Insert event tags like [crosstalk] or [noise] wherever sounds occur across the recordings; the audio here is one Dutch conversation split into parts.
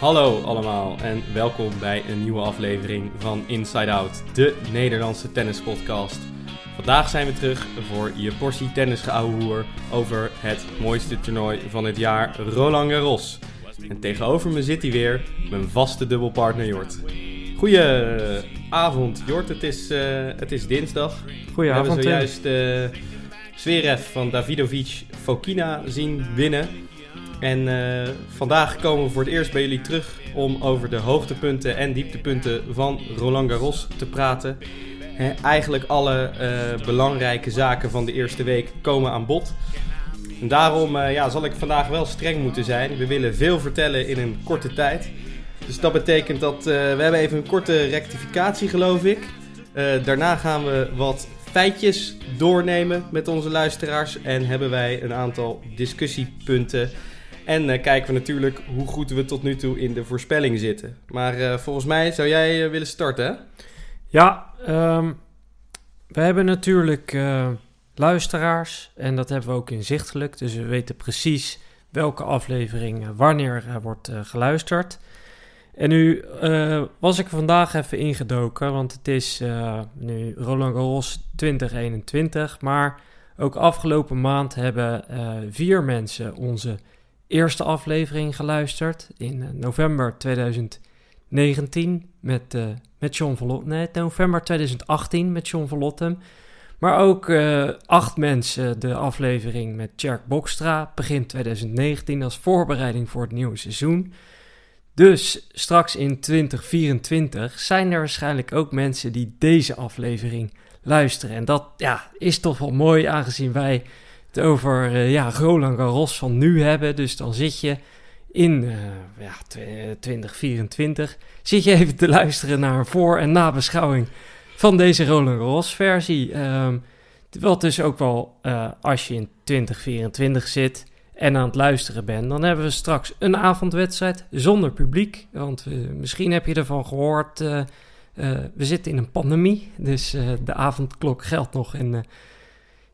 Hallo allemaal en welkom bij een nieuwe aflevering van Inside Out, de Nederlandse tennispodcast. Vandaag zijn we terug voor je portie tennisgeouwehoer over het mooiste toernooi van het jaar, Roland Garros. En tegenover me zit hij weer, mijn vaste dubbelpartner Jort. Goedenavond Jort, het is, eh, het is dinsdag. Goedenavond. We hebben zojuist uh, Zverev van Davidovic Fokina zien winnen. En uh, vandaag komen we voor het eerst bij jullie terug om over de hoogtepunten en dieptepunten van Roland Garros te praten. He, eigenlijk alle uh, belangrijke zaken van de eerste week komen aan bod. En daarom uh, ja, zal ik vandaag wel streng moeten zijn. We willen veel vertellen in een korte tijd. Dus dat betekent dat we hebben even een korte rectificatie geloof ik. daarna gaan we wat feitjes doornemen met onze luisteraars. En hebben wij een aantal discussiepunten. En uh, kijken we natuurlijk hoe goed we tot nu toe in de voorspelling zitten. Maar uh, volgens mij zou jij uh, willen starten, hè? Ja, um, we hebben natuurlijk luisteraars. En dat hebben we ook inzichtelijk. Dus we weten precies welke aflevering wanneer wordt geluisterd. En nu was ik vandaag even ingedoken, want het is nu Roland Garros 2021. Maar ook afgelopen maand hebben vier mensen onze eerste aflevering geluisterd in november 2019 met, uh, met John Verlotten. Nee, november 2018 met John Verlotten. Maar ook uh, acht mensen de aflevering met Tjerk Bokstra begin 2019 als voorbereiding voor het nieuwe seizoen. Dus straks in 2024 zijn er waarschijnlijk ook mensen die deze aflevering luisteren. En dat ja, is toch wel mooi aangezien wij over uh, ja, Roland Garros van nu hebben. Dus dan zit je in uh, ja, 2024 zit je even te luisteren naar een voor- en nabeschouwing van deze Roland Garros versie. Um, wat dus ook wel uh, als je in 2024 zit en aan het luisteren bent, dan hebben we straks een avondwedstrijd zonder publiek. Want misschien heb je ervan gehoord, we zitten in een pandemie, dus de avondklok geldt nog in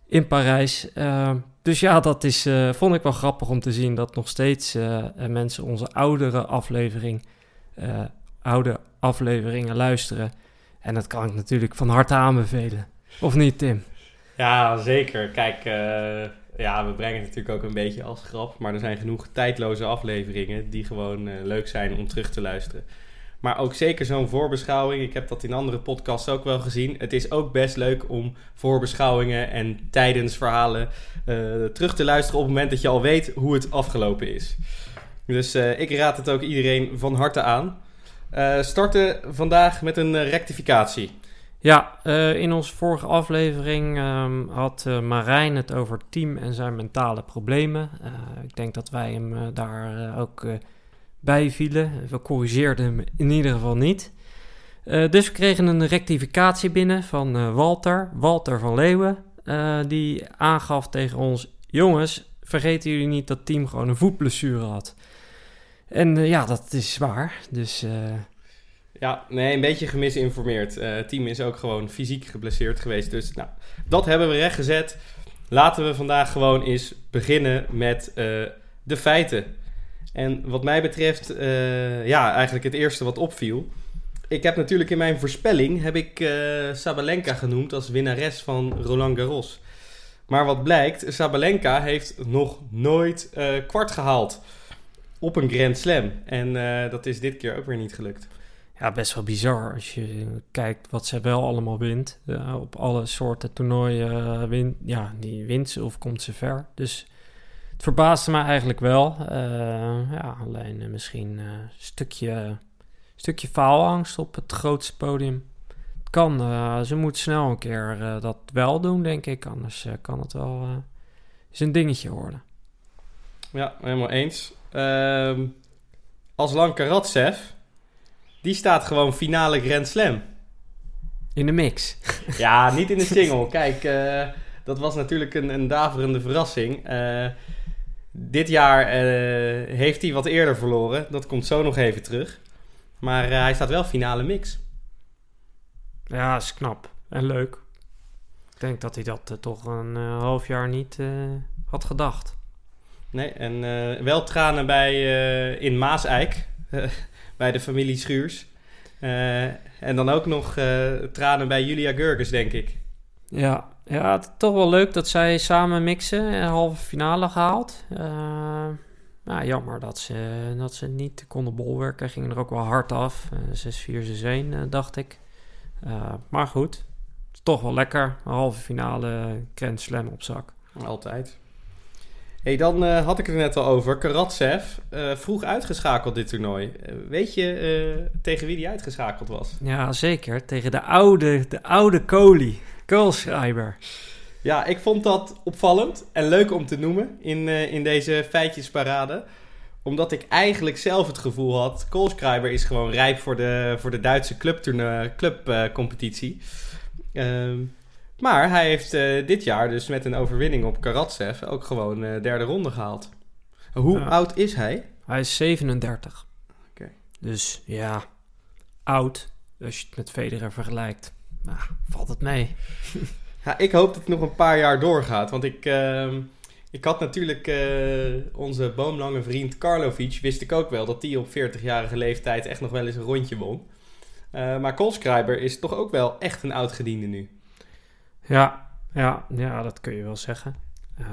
in Parijs. Uh, dus ja, dat is, uh, vond ik wel grappig om te zien dat nog steeds uh, mensen onze oudere aflevering, oude afleveringen luisteren. En dat kan ik natuurlijk van harte aanbevelen. Of niet, Tim? Ja, zeker. Kijk, ja, we brengen het natuurlijk ook een beetje als grap. Maar er zijn genoeg tijdloze afleveringen die gewoon leuk zijn om terug te luisteren. Maar ook zeker zo'n voorbeschouwing. Ik heb dat in andere podcasts ook wel gezien. Het is ook best leuk om voorbeschouwingen en tijdens verhalen uh, terug te luisteren op het moment dat je al weet hoe het afgelopen is. Dus uh, ik raad het ook iedereen van harte aan. Uh, starten vandaag met een rectificatie. Ja, in onze vorige aflevering um, had Marijn het over team en zijn mentale problemen. ik denk dat wij hem daar ook bijvielen. We corrigeerden hem in ieder geval niet. Uh, dus we kregen een rectificatie binnen van uh, Walter, Walter van Leeuwen, uh, die aangaf tegen ons: Jongens, vergeten jullie niet dat team gewoon een voetblessure had. En ja, dat is waar. Dus. Ja, nee, een beetje gemisinformeerd. het team is ook gewoon fysiek geblesseerd geweest. Dus nou, dat hebben we rechtgezet. Laten we vandaag gewoon eens beginnen met de feiten. En wat mij betreft, uh, ja, eigenlijk het eerste wat opviel. Ik heb natuurlijk in mijn voorspelling heb ik uh, Sabalenka genoemd als winnares van Roland Garros. Maar wat blijkt, Sabalenka heeft nog nooit uh, kwart gehaald op een Grand Slam. En dat is dit keer ook weer niet gelukt. Ja, best wel bizar als je kijkt wat ze wel allemaal wint. op alle soorten toernooien ja, die wint ze of komt ze ver. Dus het verbaasde me eigenlijk wel. Uh, ja, alleen uh, misschien een uh, stukje, stukje faalangst op het grootste podium. Het kan, ze moet snel een keer dat wel doen, denk ik. Anders kan het wel eens een dingetje worden. Ja, helemaal eens. Ehm, als Karatsev, die staat gewoon finale Grand Slam. In de mix. [laughs] ja, niet in de single. Kijk, dat was natuurlijk een, een daverende verrassing. Dit jaar uh, heeft hij wat eerder verloren. Dat komt zo nog even terug. Maar uh, hij staat wel finale mix. Ja, is knap en leuk. Ik denk dat hij dat uh, toch een half jaar niet had gedacht. Nee, en wel tranen bij in Maaseik. [laughs] bij de familie Schuurs. en dan ook nog tranen bij Julia Gurgis, denk ik. Ja, ja, toch wel leuk dat zij samen mixen. en halve finale gehaald. Uh, nou, jammer dat ze, dat ze niet konden bolwerken. Gingen er ook wel hard af. Uh, 6-4, 6-1, dacht ik. Maar goed, toch wel lekker. Een halve finale Grand Slam op zak. Altijd. Hey, dan uh, had ik het net al over. Karatsev, vroeg uitgeschakeld dit toernooi. weet je tegen wie die uitgeschakeld was? Ja, zeker. Tegen de oude, de oude Kohli. Koolschrijver. Ja, ik vond dat opvallend en leuk om te noemen in, uh, in deze feitjesparade. Omdat ik eigenlijk zelf het gevoel had... Koolschrijver is gewoon rijp voor de, voor de Duitse clubcompetitie. Club, uh, maar hij heeft uh, dit jaar dus met een overwinning op Karatsev... ook gewoon uh, derde ronde gehaald. Hoe ja. oud is hij? Hij is 37. Oké. Okay. Dus ja, oud als je het met Federer vergelijkt. Nou, valt het mee. [laughs] ja, ik hoop dat het nog een paar jaar doorgaat. Want ik, uh, ik had natuurlijk uh, onze boomlange vriend Karlovic... wist ik ook wel dat die op 40-jarige leeftijd echt nog wel eens een rondje won. Uh, maar Kolskrijber is toch ook wel echt een oud gediende nu. Ja, ja, ja dat kun je wel zeggen. Uh,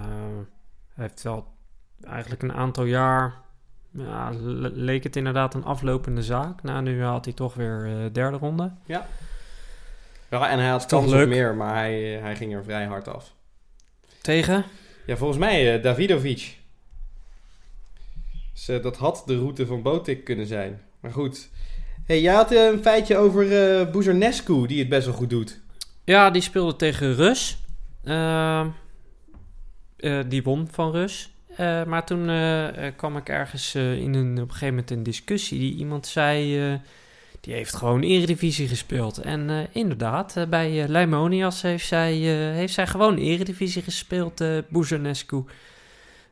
hij heeft wel eigenlijk een aantal jaar... Ja, leek het inderdaad een aflopende zaak. Nou, nu had hij toch weer derde ronde. Ja. Ja, en hij had kans op meer, maar hij, hij ging er vrij hard af. Tegen? Ja, volgens mij uh, Davidovic. Dus, uh, dat had de route van Botik kunnen zijn. Maar goed. Hey, jij had uh, een feitje over uh, die het best wel goed doet. Ja, die speelde tegen Rus. Ehm, die won van Rus. maar toen kwam ik ergens in een, op een gegeven moment een discussie. Die iemand zei die heeft gewoon Eredivisie gespeeld. En uh, inderdaad, uh, bij uh, Leimonias heeft zij, heeft zij gewoon Eredivisie gespeeld, uh.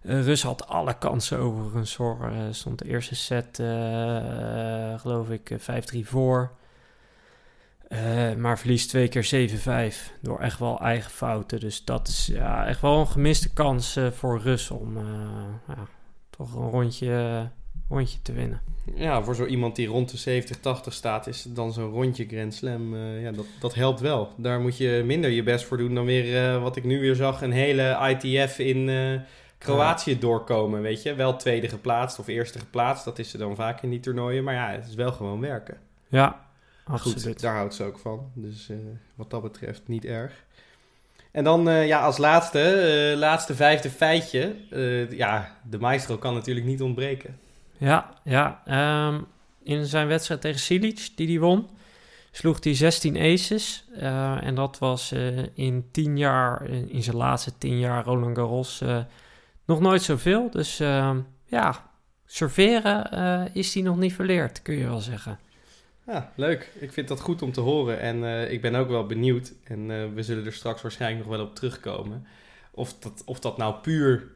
Rus had alle kansen overigens hoor. stond de eerste set, geloof ik, 5-3 voor. maar verliest twee keer 7-5 door echt wel eigen fouten. Dus dat is ja, echt wel een gemiste kans voor Rus om ja, toch een rondje, rondje te winnen ja, voor zo iemand die rond de 70, 80 staat, is dan zo'n rondje Grand Slam. Uh, ja, dat, dat helpt wel. Daar moet je minder je best voor doen dan weer, uh, wat ik nu weer zag, een hele ITF in uh, Kroatië ja. doorkomen. Weet je, wel tweede geplaatst of eerste geplaatst. Dat is ze dan vaak in die toernooien. Maar ja, het is wel gewoon werken. Ja, absoluut. Goed, daar houdt ze ook van. Dus wat dat betreft niet erg. En dan ja, als laatste, laatste vijfde feitje. ja, de maestro kan natuurlijk niet ontbreken. Ja, ja. Um, in zijn wedstrijd tegen Silic, die hij won, sloeg hij 16 aces. Uh, en dat was uh, in 10 jaar, in zijn laatste 10 jaar Roland Garros, uh, nog nooit zoveel. Dus ehm, ja, serveren is hij nog niet verleerd, kun je wel zeggen. Ja, leuk. Ik vind dat goed om te horen. En ik ben ook wel benieuwd. En we zullen er straks waarschijnlijk nog wel op terugkomen. Of dat, of dat nou puur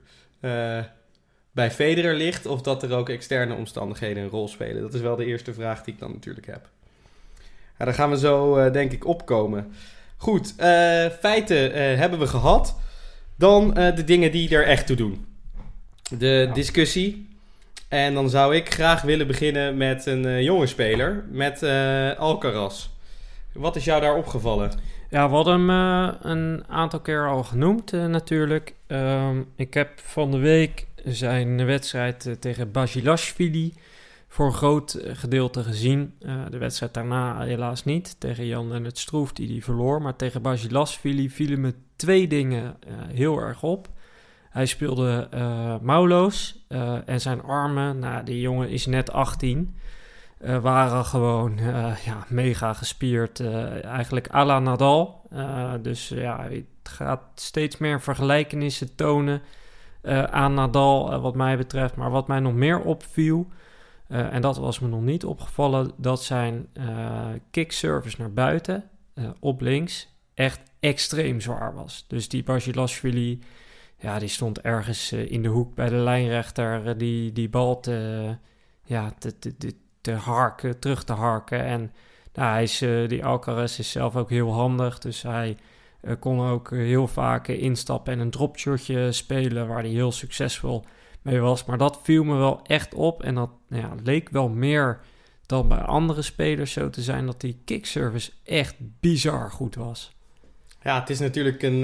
bij Federer ligt of dat er ook externe omstandigheden een rol spelen. Dat is wel de eerste vraag die ik dan natuurlijk heb. Ja, daar gaan we zo uh, denk ik opkomen. Goed, uh, feiten uh, hebben we gehad. Dan de dingen die er echt toe doen. De discussie. En dan zou ik graag willen beginnen met een jonge speler, met Alcaraz. Wat is jou daar opgevallen? Ja, we hadden hem een aantal keer al genoemd natuurlijk. Um, ik heb van de week zijn wedstrijd eh, tegen Basilashvili voor een groot eh, gedeelte gezien. Uh, de wedstrijd daarna helaas niet. Tegen Jan en het Stroef die die verloor. Maar tegen Basilashvili vielen me twee dingen heel erg op. Hij speelde uh, en zijn armen, nou die jongen is net 18, waren gewoon ja, mega gespierd. eigenlijk à la Nadal. dus ja, het gaat steeds meer vergelijkenissen tonen uh, aan Nadal, uh, wat mij betreft. Maar wat mij nog meer opviel, uh, en dat was me nog niet opgevallen, dat zijn kickservice naar buiten op links echt extreem zwaar was. Dus die Basilashvili, ja, die stond ergens in de hoek bij de lijnrechter die, die bal te, ja, te, te, te, te harken, terug te harken. En nou, hij is, die Alcaraz is zelf ook heel handig, dus hij kon ook heel vaak instappen en een dropshotje spelen, waar hij heel succesvol mee was. Maar dat viel me wel echt op. En dat nou ja, leek wel meer dan bij andere spelers zo te zijn... dat die kickservice echt bizar goed was. Ja, het is natuurlijk een...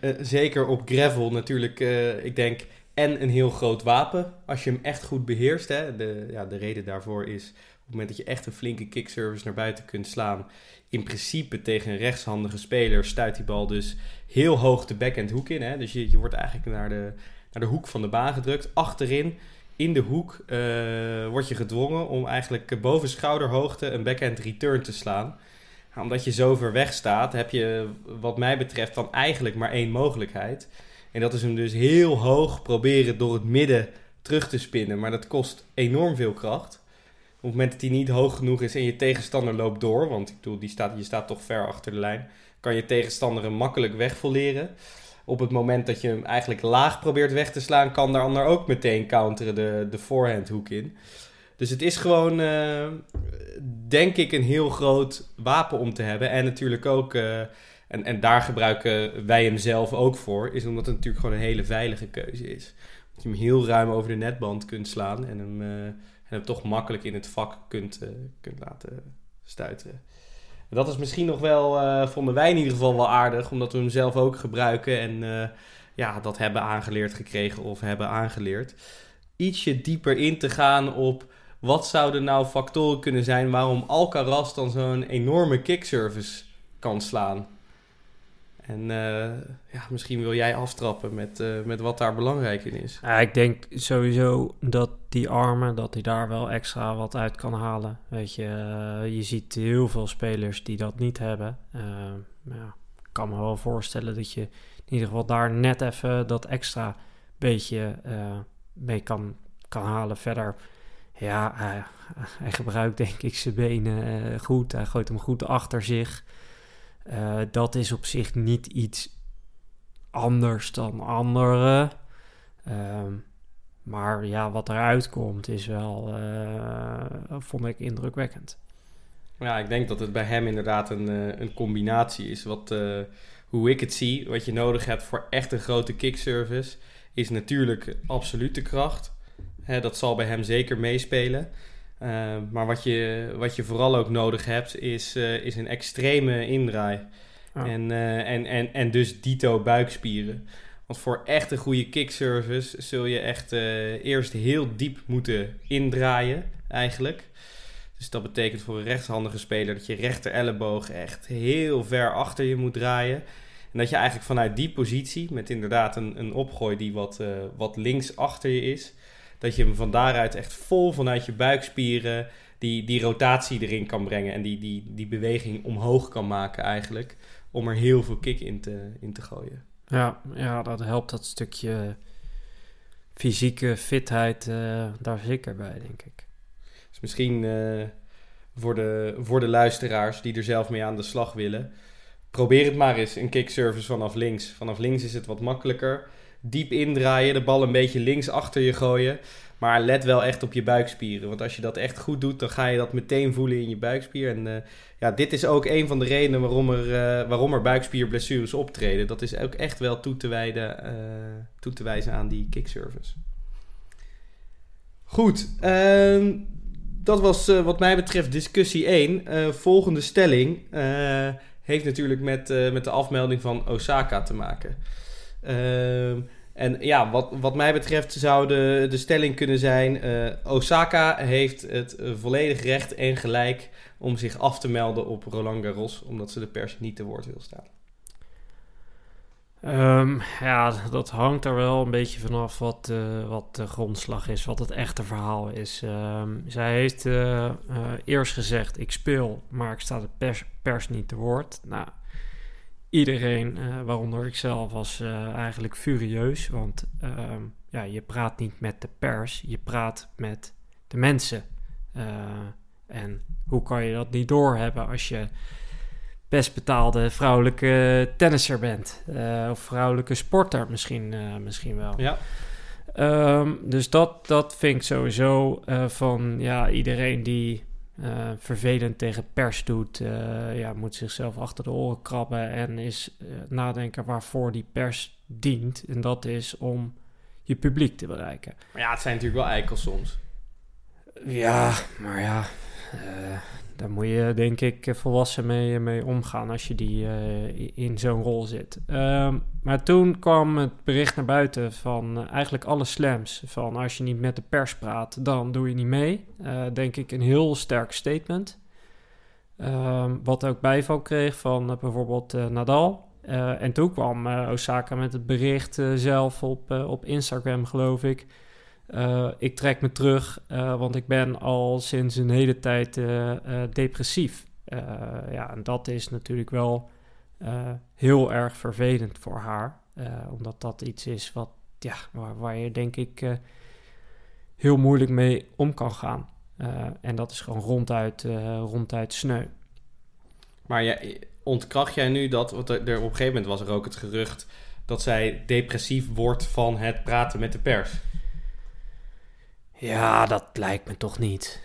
Uh, zeker op gravel natuurlijk, ik denk... En een heel groot wapen, als je hem echt goed beheerst. Hè. De, ja, de reden daarvoor is op het moment dat je echt een flinke kickservice naar buiten kunt slaan, in principe tegen een rechtshandige speler stuit die bal dus heel hoog de backhand hoek in. Hè? Dus je, je wordt eigenlijk naar de, naar de hoek van de baan gedrukt. Achterin, in de hoek, uh, word je gedwongen om eigenlijk boven schouderhoogte een backhand return te slaan. omdat je zo ver weg staat, heb je wat mij betreft dan eigenlijk maar één mogelijkheid. En dat is hem dus heel hoog proberen door het midden terug te spinnen. Maar dat kost enorm veel kracht. Op het moment dat hij niet hoog genoeg is en je tegenstander loopt door, want ik bedoel, die staat, je staat toch ver achter de lijn, kan je tegenstander hem makkelijk wegvolleren. Op het moment dat je hem eigenlijk laag probeert weg te slaan, kan de ander ook meteen counteren de, de forehand hoek in. Dus het is gewoon, uh, denk ik, een heel groot wapen om te hebben. En natuurlijk ook, uh, en, en daar gebruiken wij hem zelf ook voor, is omdat het natuurlijk gewoon een hele veilige keuze is. Dat je hem heel ruim over de netband kunt slaan en hem... Uh, en hem toch makkelijk in het vak kunt, uh, kunt laten stuiten. dat is misschien nog wel, uh, vonden wij in ieder geval wel aardig, omdat we hem zelf ook gebruiken en ja, dat hebben aangeleerd gekregen of hebben aangeleerd. Ietsje dieper in te gaan op wat zouden nou factoren kunnen zijn waarom Alcaraz dan zo'n enorme kickservice kan slaan. En uh, ja, misschien wil jij aftrappen met, uh, met wat daar belangrijk in is. Ja, ik denk sowieso dat die armen, dat hij daar wel extra wat uit kan halen. Weet je, uh, je ziet heel veel spelers die dat niet hebben. ja, ik kan me wel voorstellen dat je in ieder geval daar net even dat extra beetje mee kan, kan halen. Verder, ja, hij gebruikt denk ik zijn benen goed. Hij gooit hem goed achter zich. Uh, dat is op zich niet iets anders dan andere. Uh, maar ja, wat eruit komt is wel, uh, vond ik indrukwekkend. Ja, ik denk dat het bij hem inderdaad een, uh, een combinatie is. Wat, hoe ik het zie, wat je nodig hebt voor echt een grote kickservice, is natuurlijk absolute kracht. Hè, dat zal bij hem zeker meespelen. Uh, maar wat je, wat je vooral ook nodig hebt, is, uh, is een extreme indraai. Oh. En, uh, en, en, en dus dito buikspieren. Want voor echt een goede kickservice zul je echt eerst heel diep moeten indraaien, eigenlijk. Dus dat betekent voor een rechtshandige speler dat je rechter elleboog echt heel ver achter je moet draaien. En dat je eigenlijk vanuit die positie, met inderdaad een, een opgooi die wat, wat links achter je is, dat je hem van daaruit echt vol vanuit je buikspieren die, die rotatie erin kan brengen. En die, die, die beweging omhoog kan maken eigenlijk. Om er heel veel kick in te, in te gooien. Ja, ja, dat helpt dat stukje fysieke fitheid uh, daar zeker bij, denk ik. Dus misschien uh, voor, de, voor de luisteraars die er zelf mee aan de slag willen. Probeer het maar eens, een kickservice vanaf links. Vanaf links is het wat makkelijker diep indraaien, de bal een beetje links achter je gooien. Maar let wel echt op je buikspieren. Want als je dat echt goed doet, dan ga je dat meteen voelen in je buikspier. En uh, ja, dit is ook een van de redenen waarom er, uh, waarom er buikspierblessures optreden. Dat is ook echt wel toe te, wijden, uh, toe te wijzen aan die kickservice. Goed, ehm, dat was wat mij betreft discussie 1. volgende stelling heeft natuurlijk met, met de afmelding van Osaka te maken. Uh, en ja, wat, wat mij betreft zou de, de stelling kunnen zijn: uh, Osaka heeft het uh, volledig recht en gelijk om zich af te melden op Roland Garros, omdat ze de pers niet te woord wil staan. Um, ja, dat hangt er wel een beetje vanaf wat, uh, wat de grondslag is, wat het echte verhaal is. Um, zij heeft eerst gezegd: ik speel, maar ik sta de pers, pers niet te woord. Nou, iedereen, uh, waaronder ik zelf, was uh, eigenlijk furieus. Want uh, ja, je praat niet met de pers, je praat met de mensen. Eh, en hoe kan je dat niet doorhebben als je best betaalde vrouwelijke tennisser bent? of vrouwelijke sporter misschien, misschien wel. Ja. Um, dus dat, dat vind ik sowieso van ja, iedereen die uh, vervelend tegen pers doet, uh, ja, moet zichzelf achter de oren krabben en is uh, nadenken waarvoor die pers dient. En dat is om je publiek te bereiken. Maar ja, het zijn natuurlijk wel eikels soms. Ja, maar ja, daar moet je denk ik volwassen mee, mee omgaan als je die uh, in zo'n rol zit. Um, maar toen kwam het bericht naar buiten van eigenlijk alle slams. Van als je niet met de pers praat, dan doe je niet mee. denk ik een heel sterk statement. Um, wat ook bijval kreeg van bijvoorbeeld Nadal. en toen kwam Osaka met het bericht zelf op, op Instagram, geloof ik uh, ik trek me terug, uh, want ik ben al sinds een hele tijd uh, depressief. ja, en dat is natuurlijk wel heel erg vervelend voor haar. omdat dat iets is wat, ja, waar, je denk ik heel moeilijk mee om kan gaan. en dat is gewoon ronduit, ronduit sneu. Maar ontkracht jij nu dat, er, op een gegeven moment was er ook het gerucht dat zij depressief wordt van het praten met de pers. Ja, dat lijkt me toch niet.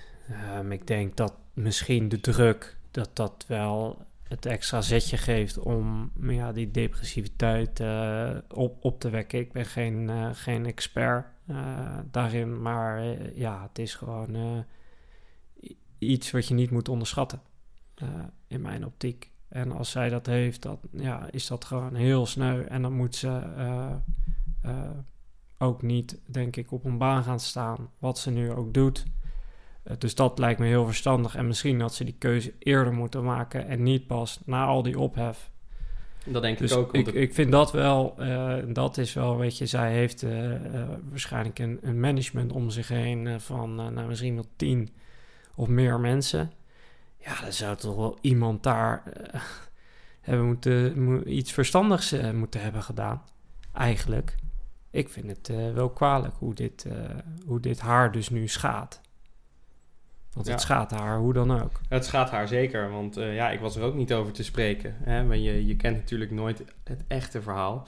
Um, ik denk dat misschien de druk, dat dat wel het extra zetje geeft om ja, die depressiviteit uh, op, op te wekken. Ik ben geen, uh, geen expert uh, daarin, maar ja, het is gewoon iets wat je niet moet onderschatten in mijn optiek. En als zij dat heeft, dan ja, is dat gewoon heel sneu. En dan moet ze ook niet, denk ik, op een baan gaan staan. Wat ze nu ook doet. Uh, dus dat lijkt me heel verstandig. En misschien had ze die keuze eerder moeten maken en niet pas na al die ophef. Dat denk dus ik ook. Ik, ik vind dat wel, uh, dat is wel, weet je, zij heeft uh, waarschijnlijk een, een, management om zich heen van nou, misschien wel tien of meer mensen. Ja, dan zou toch wel iemand daar [laughs] hebben moeten, iets verstandigs moeten hebben gedaan, eigenlijk ik vind het uh, wel kwalijk hoe dit, uh, hoe dit haar dus nu schaadt. Want het schaadt haar, hoe dan ook. Het schaadt haar zeker, want uh, ja, ik was er ook niet over te spreken. Hè? Maar je, je kent natuurlijk nooit het echte verhaal.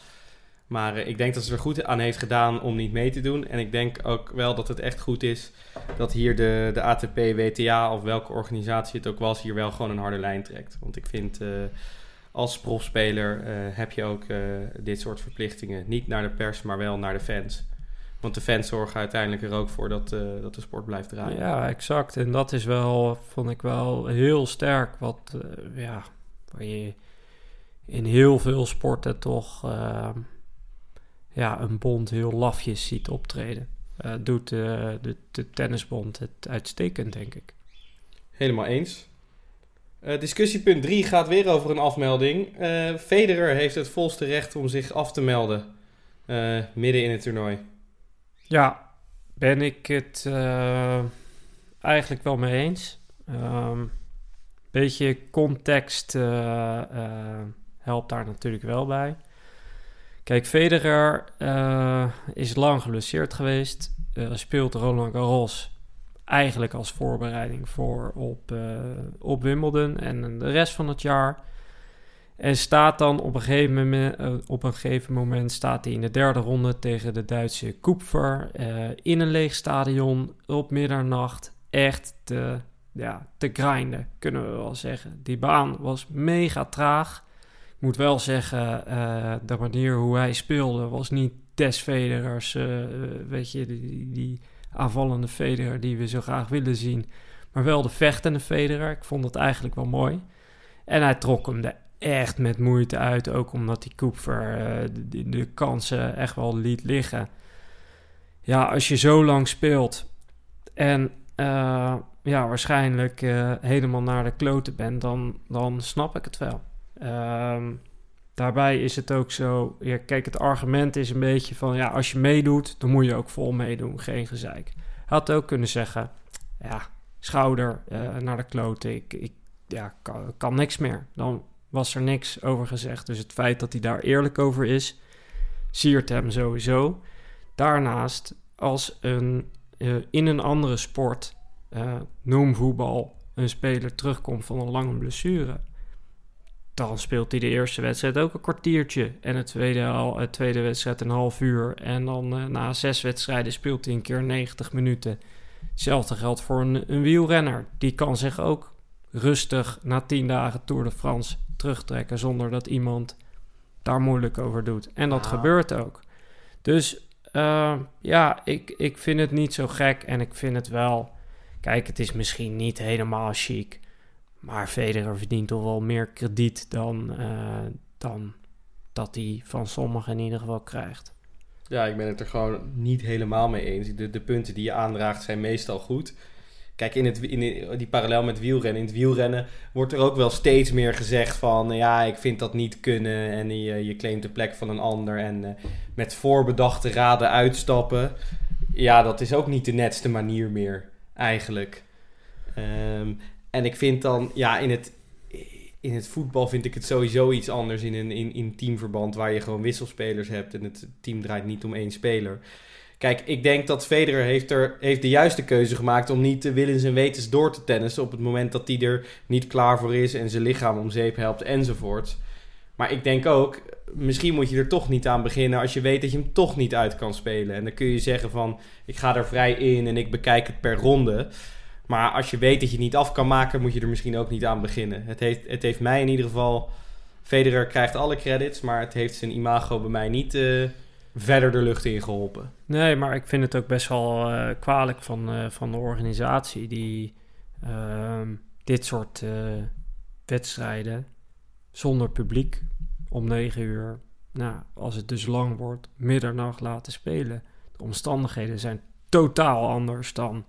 Maar ik denk dat ze er goed aan heeft gedaan om niet mee te doen. En ik denk ook wel dat het echt goed is dat hier de, de ATP, WTA of welke organisatie het ook was, hier wel gewoon een harde lijn trekt. Want ik vind als profspeler uh, heb je ook uh, dit soort verplichtingen. Niet naar de pers, maar wel naar de fans. Want de fans zorgen uiteindelijk er ook voor dat, uh, dat de sport blijft draaien. Ja, exact. En dat is wel, vond ik wel heel sterk. Wat, ja, waar je in heel veel sporten toch ja, een bond heel lafjes ziet optreden. doet de, de, de tennisbond het uitstekend, denk ik. Helemaal eens. Uh, discussiepunt 3 gaat weer over een afmelding. Uh, Federer heeft het volste recht om zich af te melden uh, midden in het toernooi. Ja, ben ik het eigenlijk wel mee eens. Um, beetje context helpt daar natuurlijk wel bij. Kijk, Federer is lang geblesseerd geweest. speelt Roland Garros eigenlijk als voorbereiding voor op, uh, op Wimbledon en de rest van het jaar. En staat dan op een, gegeven moment, uh, op een gegeven moment staat hij in de derde ronde tegen de Duitse Koepfer uh, in een leeg stadion op middernacht. Echt te, ja, te grinden, kunnen we wel zeggen. Die baan was mega traag. Ik moet wel zeggen, de manier hoe hij speelde was niet des Federers, weet je, die, die aanvallende Federer die we zo graag willen zien. Maar wel de vechtende Federer. Ik vond dat eigenlijk wel mooi. En hij trok hem er echt met moeite uit. Ook omdat die Koepfer uh, de, de, kansen echt wel liet liggen. Ja, als je zo lang speelt en uh, ja, waarschijnlijk uh, helemaal naar de kloten bent, dan, dan snap ik het wel. Um, Daarbij is het ook zo, kijk, het argument is een beetje van, ja, als je meedoet, dan moet je ook vol meedoen, geen gezeik. Hij had ook kunnen zeggen, ja, schouder uh, naar de kloten, ik, ik ja, kan, niks meer. Dan was er niks over gezegd. Dus het feit dat hij daar eerlijk over is, siert hem sowieso. Daarnaast, als een, uh, in een andere sport, uh, noem voetbal, een speler terugkomt van een lange blessure dan speelt hij de eerste wedstrijd ook een kwartiertje. En het tweede, al, het tweede wedstrijd een half uur. En dan uh, na zes wedstrijden speelt hij een keer 90 minuten. Hetzelfde geldt voor een, een, wielrenner. Die kan zich ook rustig na tien dagen Tour de France terugtrekken. Zonder dat iemand daar moeilijk over doet. En dat gebeurt ook. Dus eh, ja, ik, ik vind het niet zo gek en ik vind het wel... Kijk, het is misschien niet helemaal chic, maar Federer verdient toch wel meer krediet dan, eh, dan dat hij van sommigen in ieder geval krijgt. Ja, ik ben het er gewoon niet helemaal mee eens. De, de punten die je aandraagt zijn meestal goed. Kijk, in, het, in die parallel met wielrennen. In het wielrennen wordt er ook wel steeds meer gezegd van... ja, ik vind dat niet kunnen en je, je claimt de plek van een ander... en uh, met voorbedachte raden uitstappen. Ja, dat is ook niet de netste manier meer, eigenlijk. Um, en ik vind dan, ja, in het, in het voetbal vind ik het sowieso iets anders in een in, in teamverband... waar je gewoon wisselspelers hebt en het team draait niet om één speler... Kijk, ik denk dat Federer heeft, er, heeft de juiste keuze gemaakt om niet willens en wetens door te tennissen op het moment dat hij er niet klaar voor is en zijn lichaam om zeep helpt enzovoort. Maar ik denk ook, misschien moet je er toch niet aan beginnen als je weet dat je hem toch niet uit kan spelen. En dan kun je zeggen van, ik ga er vrij in en ik bekijk het per ronde. Maar als je weet dat je niet af kan maken, moet je er misschien ook niet aan beginnen. Het heeft, het heeft mij in ieder geval... Federer krijgt alle credits, maar het heeft zijn imago bij mij niet... Uh, verder de lucht in geholpen. Nee, maar ik vind het ook best wel uh, kwalijk van, uh, van de organisatie die uh, dit soort eh, wedstrijden zonder publiek om negen uur, nou, als het dus lang wordt, middernacht laten spelen. De omstandigheden zijn totaal anders dan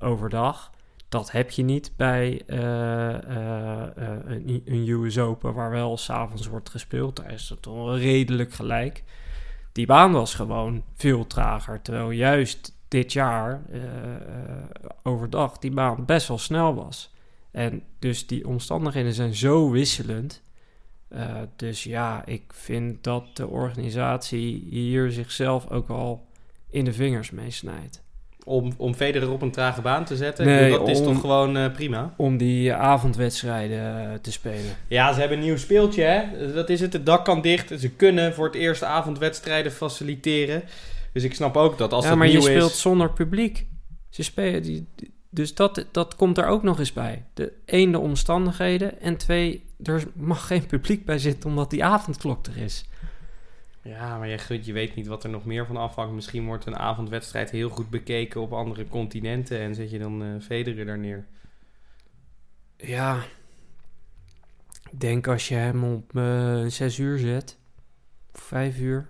overdag. Dat heb je niet bij een, een US Open, waar wel s'avonds wordt gespeeld. Daar is het toch redelijk gelijk die baan was gewoon veel trager. Terwijl juist dit jaar uh, overdag die baan best wel snel was. En dus die omstandigheden zijn zo wisselend. Uh, dus ja, ik vind dat de organisatie hier zichzelf ook al in de vingers mee snijdt om, om Federer op een trage baan te zetten. Nee, dat is toch gewoon uh, prima? Om die avondwedstrijden uh, te spelen. Ja, ze hebben een nieuw speeltje, hè? Dat is het. Het dak kan dicht. Ze kunnen voor het eerst avondwedstrijden faciliteren. Dus ik snap ook dat als ja, het maar nieuw je speelt is... zonder publiek. Ze spelen... Die, dus dat, dat komt er ook nog eens bij. De, één, de omstandigheden. En twee, er mag geen publiek bij zitten omdat die avondklok er is. Ja, maar je, je weet niet wat er nog meer van afhangt. Misschien wordt een avondwedstrijd heel goed bekeken op andere continenten en zet je dan uh, Federer daar neer. Ja, ik denk als je hem op uh, zes uur zet, of vijf uur.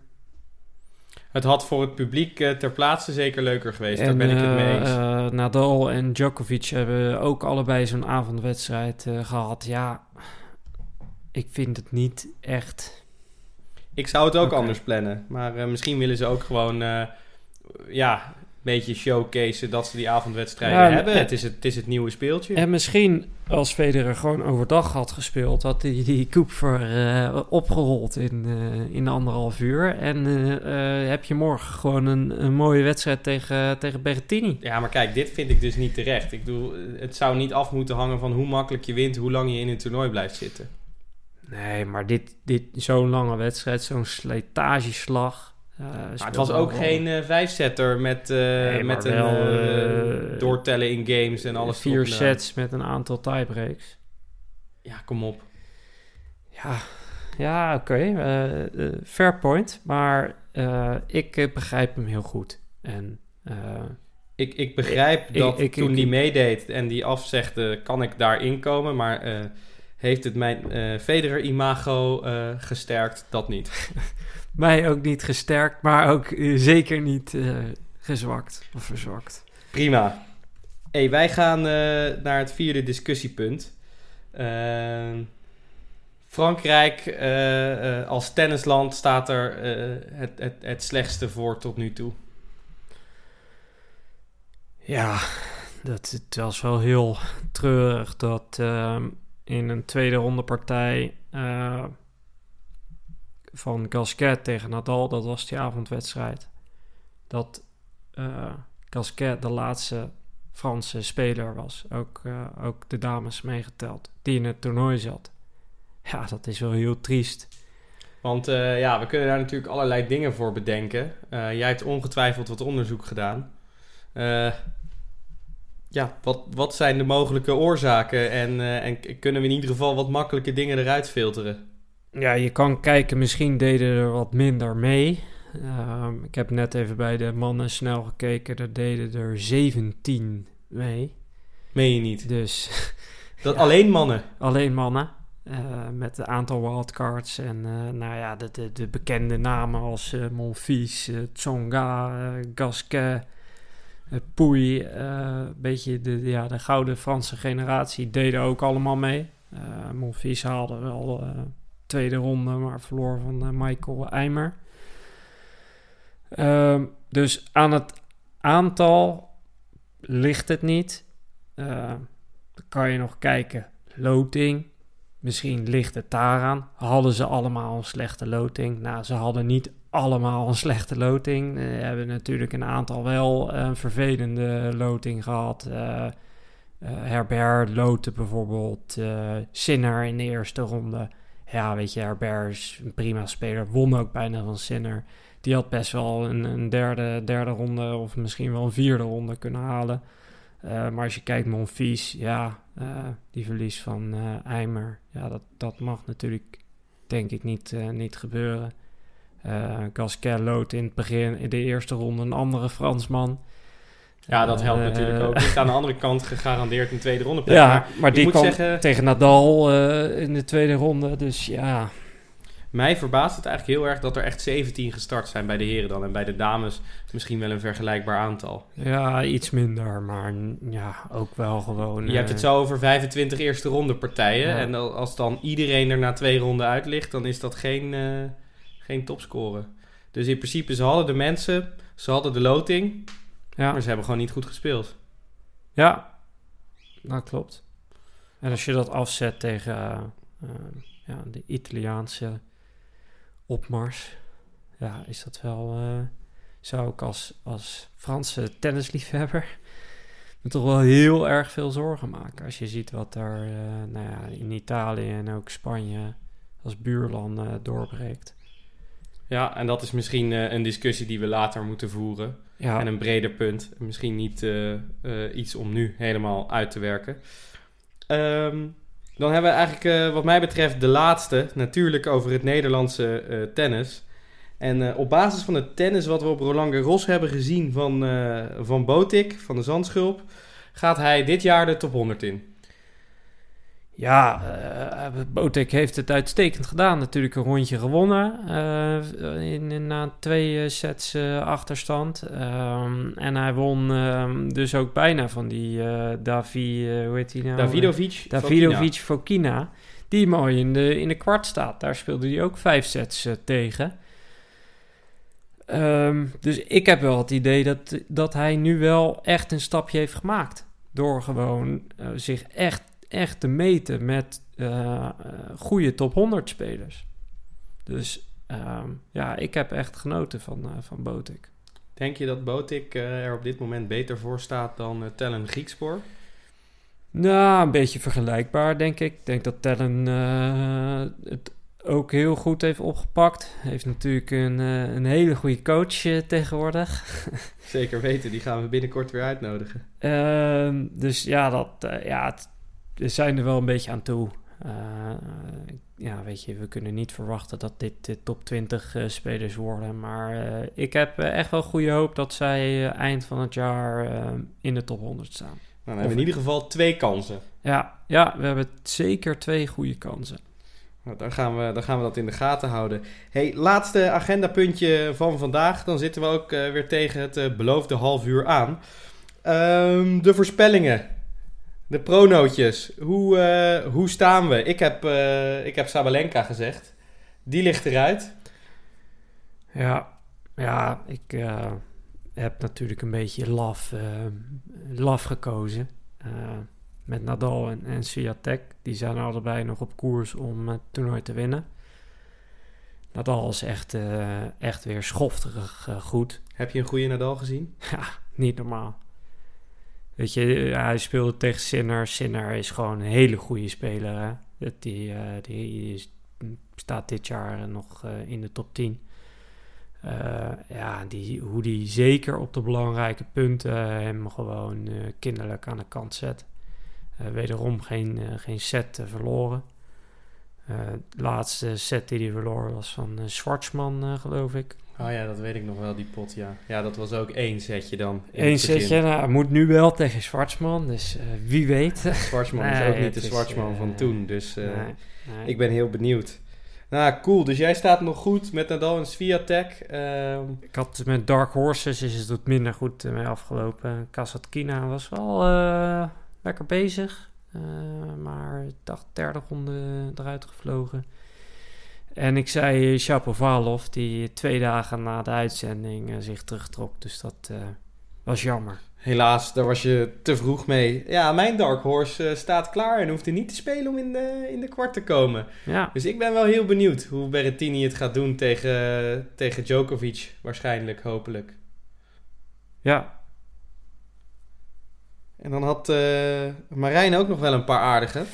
Het had voor het publiek uh, ter plaatse zeker leuker geweest, en, daar ben ik het mee eens. Nadal en Djokovic hebben ook allebei zo'n avondwedstrijd gehad. Ja, ik vind het niet echt ik zou het ook anders plannen. Maar uh, misschien willen ze ook gewoon uh, ja, een beetje showcase dat ze die avondwedstrijden ja, hebben. het, is het, het is het nieuwe speeltje. En misschien als Federer gewoon overdag had gespeeld, had hij die, die Cooper uh, opgerold in, in anderhalf uur. En heb je morgen gewoon een, een mooie wedstrijd tegen, tegen Berrettini. Ja, maar kijk, dit vind ik dus niet terecht. Ik bedoel, het zou niet af moeten hangen van hoe makkelijk je wint, hoe lang je in een toernooi blijft zitten. Nee, maar dit, dit zo'n lange wedstrijd, zo'n slijtageslag. Uh, maar het was ook wel. geen uh, vijfzetter met, uh, nee, met een doortellen in games en alles. Vier sets met een aantal tiebreaks. Ja, kom op. Ja, ja oké. Okay. fair point. Maar ik begrijp hem heel goed. En... ik, ik begrijp ik, dat ik, toen die meedeed en die afzegde, kan ik daarin komen. Maar heeft het mijn uh, Federer-imago uh, gesterkt? Dat niet. [laughs] Mij ook niet gesterkt, maar ook uh, zeker niet gezwakt of verzwakt. Prima. Hey, wij gaan naar het vierde discussiepunt. Ehm, Frankrijk als tennisland staat er het, het, het slechtste voor tot nu toe. Ja, dat, het was wel heel treurig dat ehm, in een tweede ronde partij uh, van Gasquet tegen Nadal. Dat was die avondwedstrijd. Dat uh, Gasquet de laatste Franse speler was. Ook, uh, ook de dames meegeteld. Die in het toernooi zat. Ja, dat is wel heel triest. Want ja, we kunnen daar natuurlijk allerlei dingen voor bedenken. jij hebt ongetwijfeld wat onderzoek gedaan ja, wat, wat zijn de mogelijke oorzaken en, uh, en kunnen we in ieder geval wat makkelijke dingen eruit filteren? Ja, je kan kijken, misschien deden er wat minder mee. Ehm, ik heb net even bij de mannen snel gekeken. Er deden er 17 mee. Meen je niet? Dus [laughs] Dat alleen mannen. alleen mannen. eh, met een aantal wildcards. En eh, nou ja, de, de, de bekende namen als eh Monfils, eh, Tsonga, eh, Gasquet, eh, eh, Een beetje de, ja, de gouden Franse generatie deden ook allemaal mee. Eh Monfils haalde wel eh, tweede ronde, maar verloor van eh, Michael Eimer. Ehm, dus aan het aantal ligt het niet. Eh, dan kan je nog kijken. Loting. Misschien ligt het daaraan. Hadden ze allemaal een slechte loting? Nou, ze hadden niet allemaal een slechte loting. Eh, Ze hebben natuurlijk een aantal wel een vervelende loting gehad. Eh eh, Herbert loten bijvoorbeeld. Sinner in de eerste ronde. Ja, weet je, Herbert is een prima speler. Won ook bijna van Sinner. Die had best wel een, een derde, derde ronde of misschien wel een vierde ronde kunnen halen. Maar als je kijkt, Monfils, ja, die verlies van eh Eimer, ja, dat, dat mag natuurlijk, denk ik, niet, niet gebeuren. Eh Gasquet lood in het begin, in de eerste ronde, een andere Fransman. Ja, dat helpt Eh, natuurlijk ook. Ligt aan de andere kant gegarandeerd een tweede ronde plek. Ja, Maar die kwam zeggen- tegen Nadal eh, in de tweede ronde, dus ja. mij verbaast het eigenlijk heel erg dat er echt 17 gestart zijn bij de heren dan. En bij de dames misschien wel een vergelijkbaar aantal. Ja, iets minder, maar ja, ook wel gewoon... Je hebt eh, het zo over 25 eerste ronde partijen. Ja. En al- als dan iedereen er na twee ronden uit ligt, dan is dat geen, eh geen topscore. Dus in principe, ze hadden de mensen, ze hadden de loting, Ja. maar ze hebben gewoon niet goed gespeeld. Ja, dat klopt. En als je dat afzet tegen eh, eh, ja, de Italiaanse opmars, ja, is dat wel. eh, zou ik als, als Franse tennisliefhebber me toch wel heel erg veel zorgen maken. Als je ziet wat er eh, nou ja, in Italië en ook Spanje als buurland eh, doorbreekt. Ja, en dat is misschien eh, een discussie die we later moeten voeren. Ja, En een breder punt. Misschien niet eh, eh, iets om nu helemaal uit te werken. Ehm, dan hebben we eigenlijk, wat mij betreft, de laatste. Natuurlijk over het Nederlandse tennis. En op basis van het tennis wat we op Roland Garros hebben gezien van, van Botik, van de Zandschulp, gaat hij dit jaar de top 100 in. Ja, eh Botek heeft het uitstekend gedaan. Natuurlijk een rondje gewonnen. eh, in, in, na twee sets achterstand. Ehm, en hij won ehm, dus ook bijna van die Davi, hoe heet die nou? Davidovic. Davidovic Fokina. Die mooi in de, in de kwart staat. Daar speelde hij ook vijf sets tegen. Ehm, dus ik heb wel het idee dat, dat hij nu wel echt een stapje heeft gemaakt. Door gewoon zich echt, echt te meten met eh, goede top 100 spelers. Dus ehm, ja, ik heb echt genoten van, eh van Botik. Denk je dat Botik er op dit moment beter voor staat dan uh, Tellen Griekspoor? Nou, een beetje vergelijkbaar, denk ik. Ik denk dat Tellen uh, het ook heel goed heeft opgepakt. Heeft natuurlijk een, uh, een hele goede coach uh, tegenwoordig. Zeker weten, die gaan we binnenkort weer uitnodigen. Uh, dus ja, dat, uh, ja het, we zijn er wel een beetje aan toe. Uh, ja, weet je, we kunnen niet verwachten dat dit de top 20 uh, spelers worden. Maar uh, ik heb echt wel goede hoop dat zij eind van het jaar in de top 100 staan. Nou, dan hebben we in ieder geval twee kansen. Ja, ja we hebben zeker twee goede kansen. Nou, dan, gaan we, dan gaan we dat in de gaten houden. Hey, laatste agendapuntje van vandaag. Dan zitten we ook uh, weer tegen het uh, beloofde half uur aan. Um, de voorspellingen. De pronootjes. Hoe, uh, hoe staan we? Ik heb, ik heb Sabalenka gezegd. Die ligt eruit. Ja, ja ik eh, heb natuurlijk een beetje laf, laf gekozen met Nadal en, en Swiatek. Die zijn allebei nog op koers om het toernooi te winnen. Nadal is echt, echt weer schofterig goed. Heb je een goede Nadal gezien? [laughs] Ja, niet normaal. Weet je, hij speelde tegen Sinner. Sinner is gewoon een hele goede speler. Hè? Die, uh, die is, staat dit jaar nog in de top 10. ja, die, hoe die zeker op de belangrijke punten hem gewoon kinderlijk aan de kant zet. Uh, wederom geen, uh, geen set uh, verloren. de laatste set die hij verloor was van Schwartzman, geloof ik. Oh ja, dat weet ik nog wel, die pot, ja. Ja, dat was ook één setje dan. Eén setje, nou, moet nu wel tegen Zwartsman, dus eh, wie weet. [laughs] Zwartsman is ook niet de Zwartsman eh, van toen, dus eh, Nee, nee. ik ben heel benieuwd. Nou, cool. Dus jij staat nog goed met Nadal en Sviatek. Ehm Ik had met Dark Horses is het wat minder goed eh, mee afgelopen. Kasatkina was wel eh, lekker bezig. eh, maar ik dacht derde ronde eruit gevlogen. En ik zei eh, Shapovalov, die twee dagen na de uitzending eh, zich terugtrok. Dus dat eh, was jammer. helaas, daar was je te vroeg mee. Ja, mijn Dark Horse eh, staat klaar en hoeft niet te spelen om in de, in de kwart te komen. Ja, Dus ik ben wel heel benieuwd hoe Berrettini het gaat doen tegen, tegen Djokovic. Waarschijnlijk, hopelijk. ja. En dan had eh Marijn ook nog wel een paar aardige.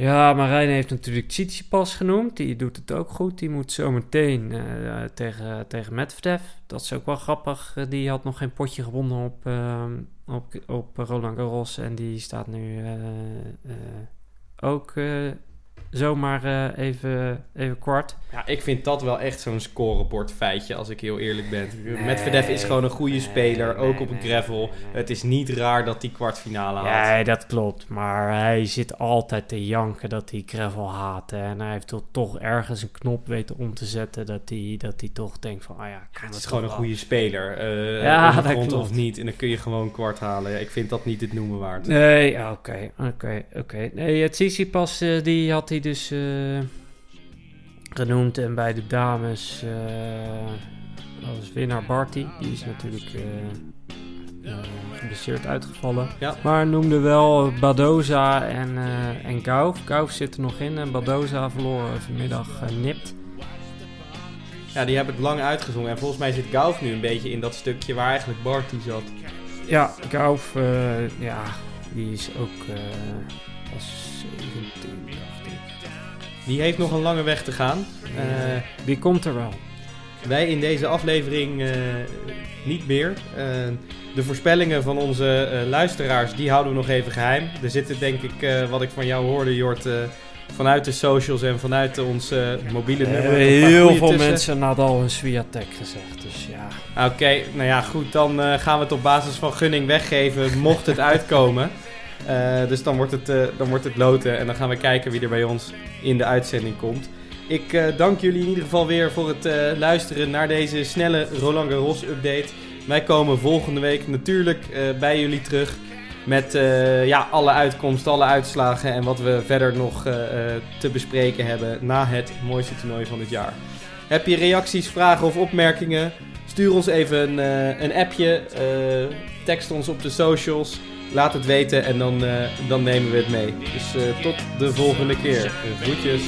Ja, Marijn heeft natuurlijk Tsitsipas genoemd. Die doet het ook goed. Die moet zo meteen eh, tegen, tegen Medvedev. Dat is ook wel grappig. Eh, Die had nog geen potje gewonnen op, ehm, op, op Roland Garros. En die staat nu ook zomaar eh, even, even kwart. Ja, ik vind dat wel echt zo'n scorebord feitje, als ik heel eerlijk ben. Nee, Medvedev is gewoon een goede nee, speler, ook nee, op een nee, gravel. nee, nee. Het is niet raar dat hij kwartfinale haalt. Ja, dat klopt. Maar hij zit altijd te janken dat hij gravel haat. hè. En hij heeft toch- toch ergens een knop weten om te zetten dat hij, dat hij toch denkt van, ah ja, kan Het is gewoon een goede speler. eh Ja, dat klopt. of niet. En dan kun je gewoon kwart halen. Ja, ik vind dat niet het noemen waard. Nee, ja, oké, oké, oké. Nee, het Tsitsipas, eh die had hij dus eh, genoemd. En bij de dames uh, was winnaar Barty. Die is natuurlijk eh, eh, geblesseerd uitgevallen. Ja. Maar noemde wel Badoza en, eh en Gauf. Gauf zit er nog in en Badoza verloor vanmiddag eh, nipt. Ja, die hebben het lang uitgezongen. En volgens mij zit Gauf nu een beetje in dat stukje waar eigenlijk Barty zat. Ja, Gauf, eh, ja, die is ook eh pas 17, dacht ik. Die heeft nog een lange weg te gaan. Eh, die komt er wel. wij in deze aflevering eh, niet meer. Eh, de voorspellingen van onze luisteraars, die houden we nog even geheim. Er zitten denk ik, wat ik van jou hoorde, Jort, vanuit de socials en vanuit ons eh, mobiele nummer. heel veel tussen. mensen Nadal en Swiatek gezegd, dus ja. Oké, nou ja, goed. Dan gaan we het op basis van gunning weggeven, mocht het [laughs] uitkomen. Eh, dus dan wordt, het, eh, dan wordt het loten en dan gaan we kijken wie er bij ons in de uitzending komt. Ik eh, dank jullie in ieder geval weer voor het luisteren naar deze snelle Roland Garros update. Wij komen volgende week natuurlijk bij jullie terug met ja, alle uitkomsten, alle uitslagen en wat we verder nog te bespreken hebben na het mooiste toernooi van het jaar. Heb je reacties, vragen of opmerkingen? Stuur ons even een, appje, tekst ons op de socials, laat het weten en dan, eh, dan nemen we het mee. Dus eh, tot de volgende keer. Groetjes.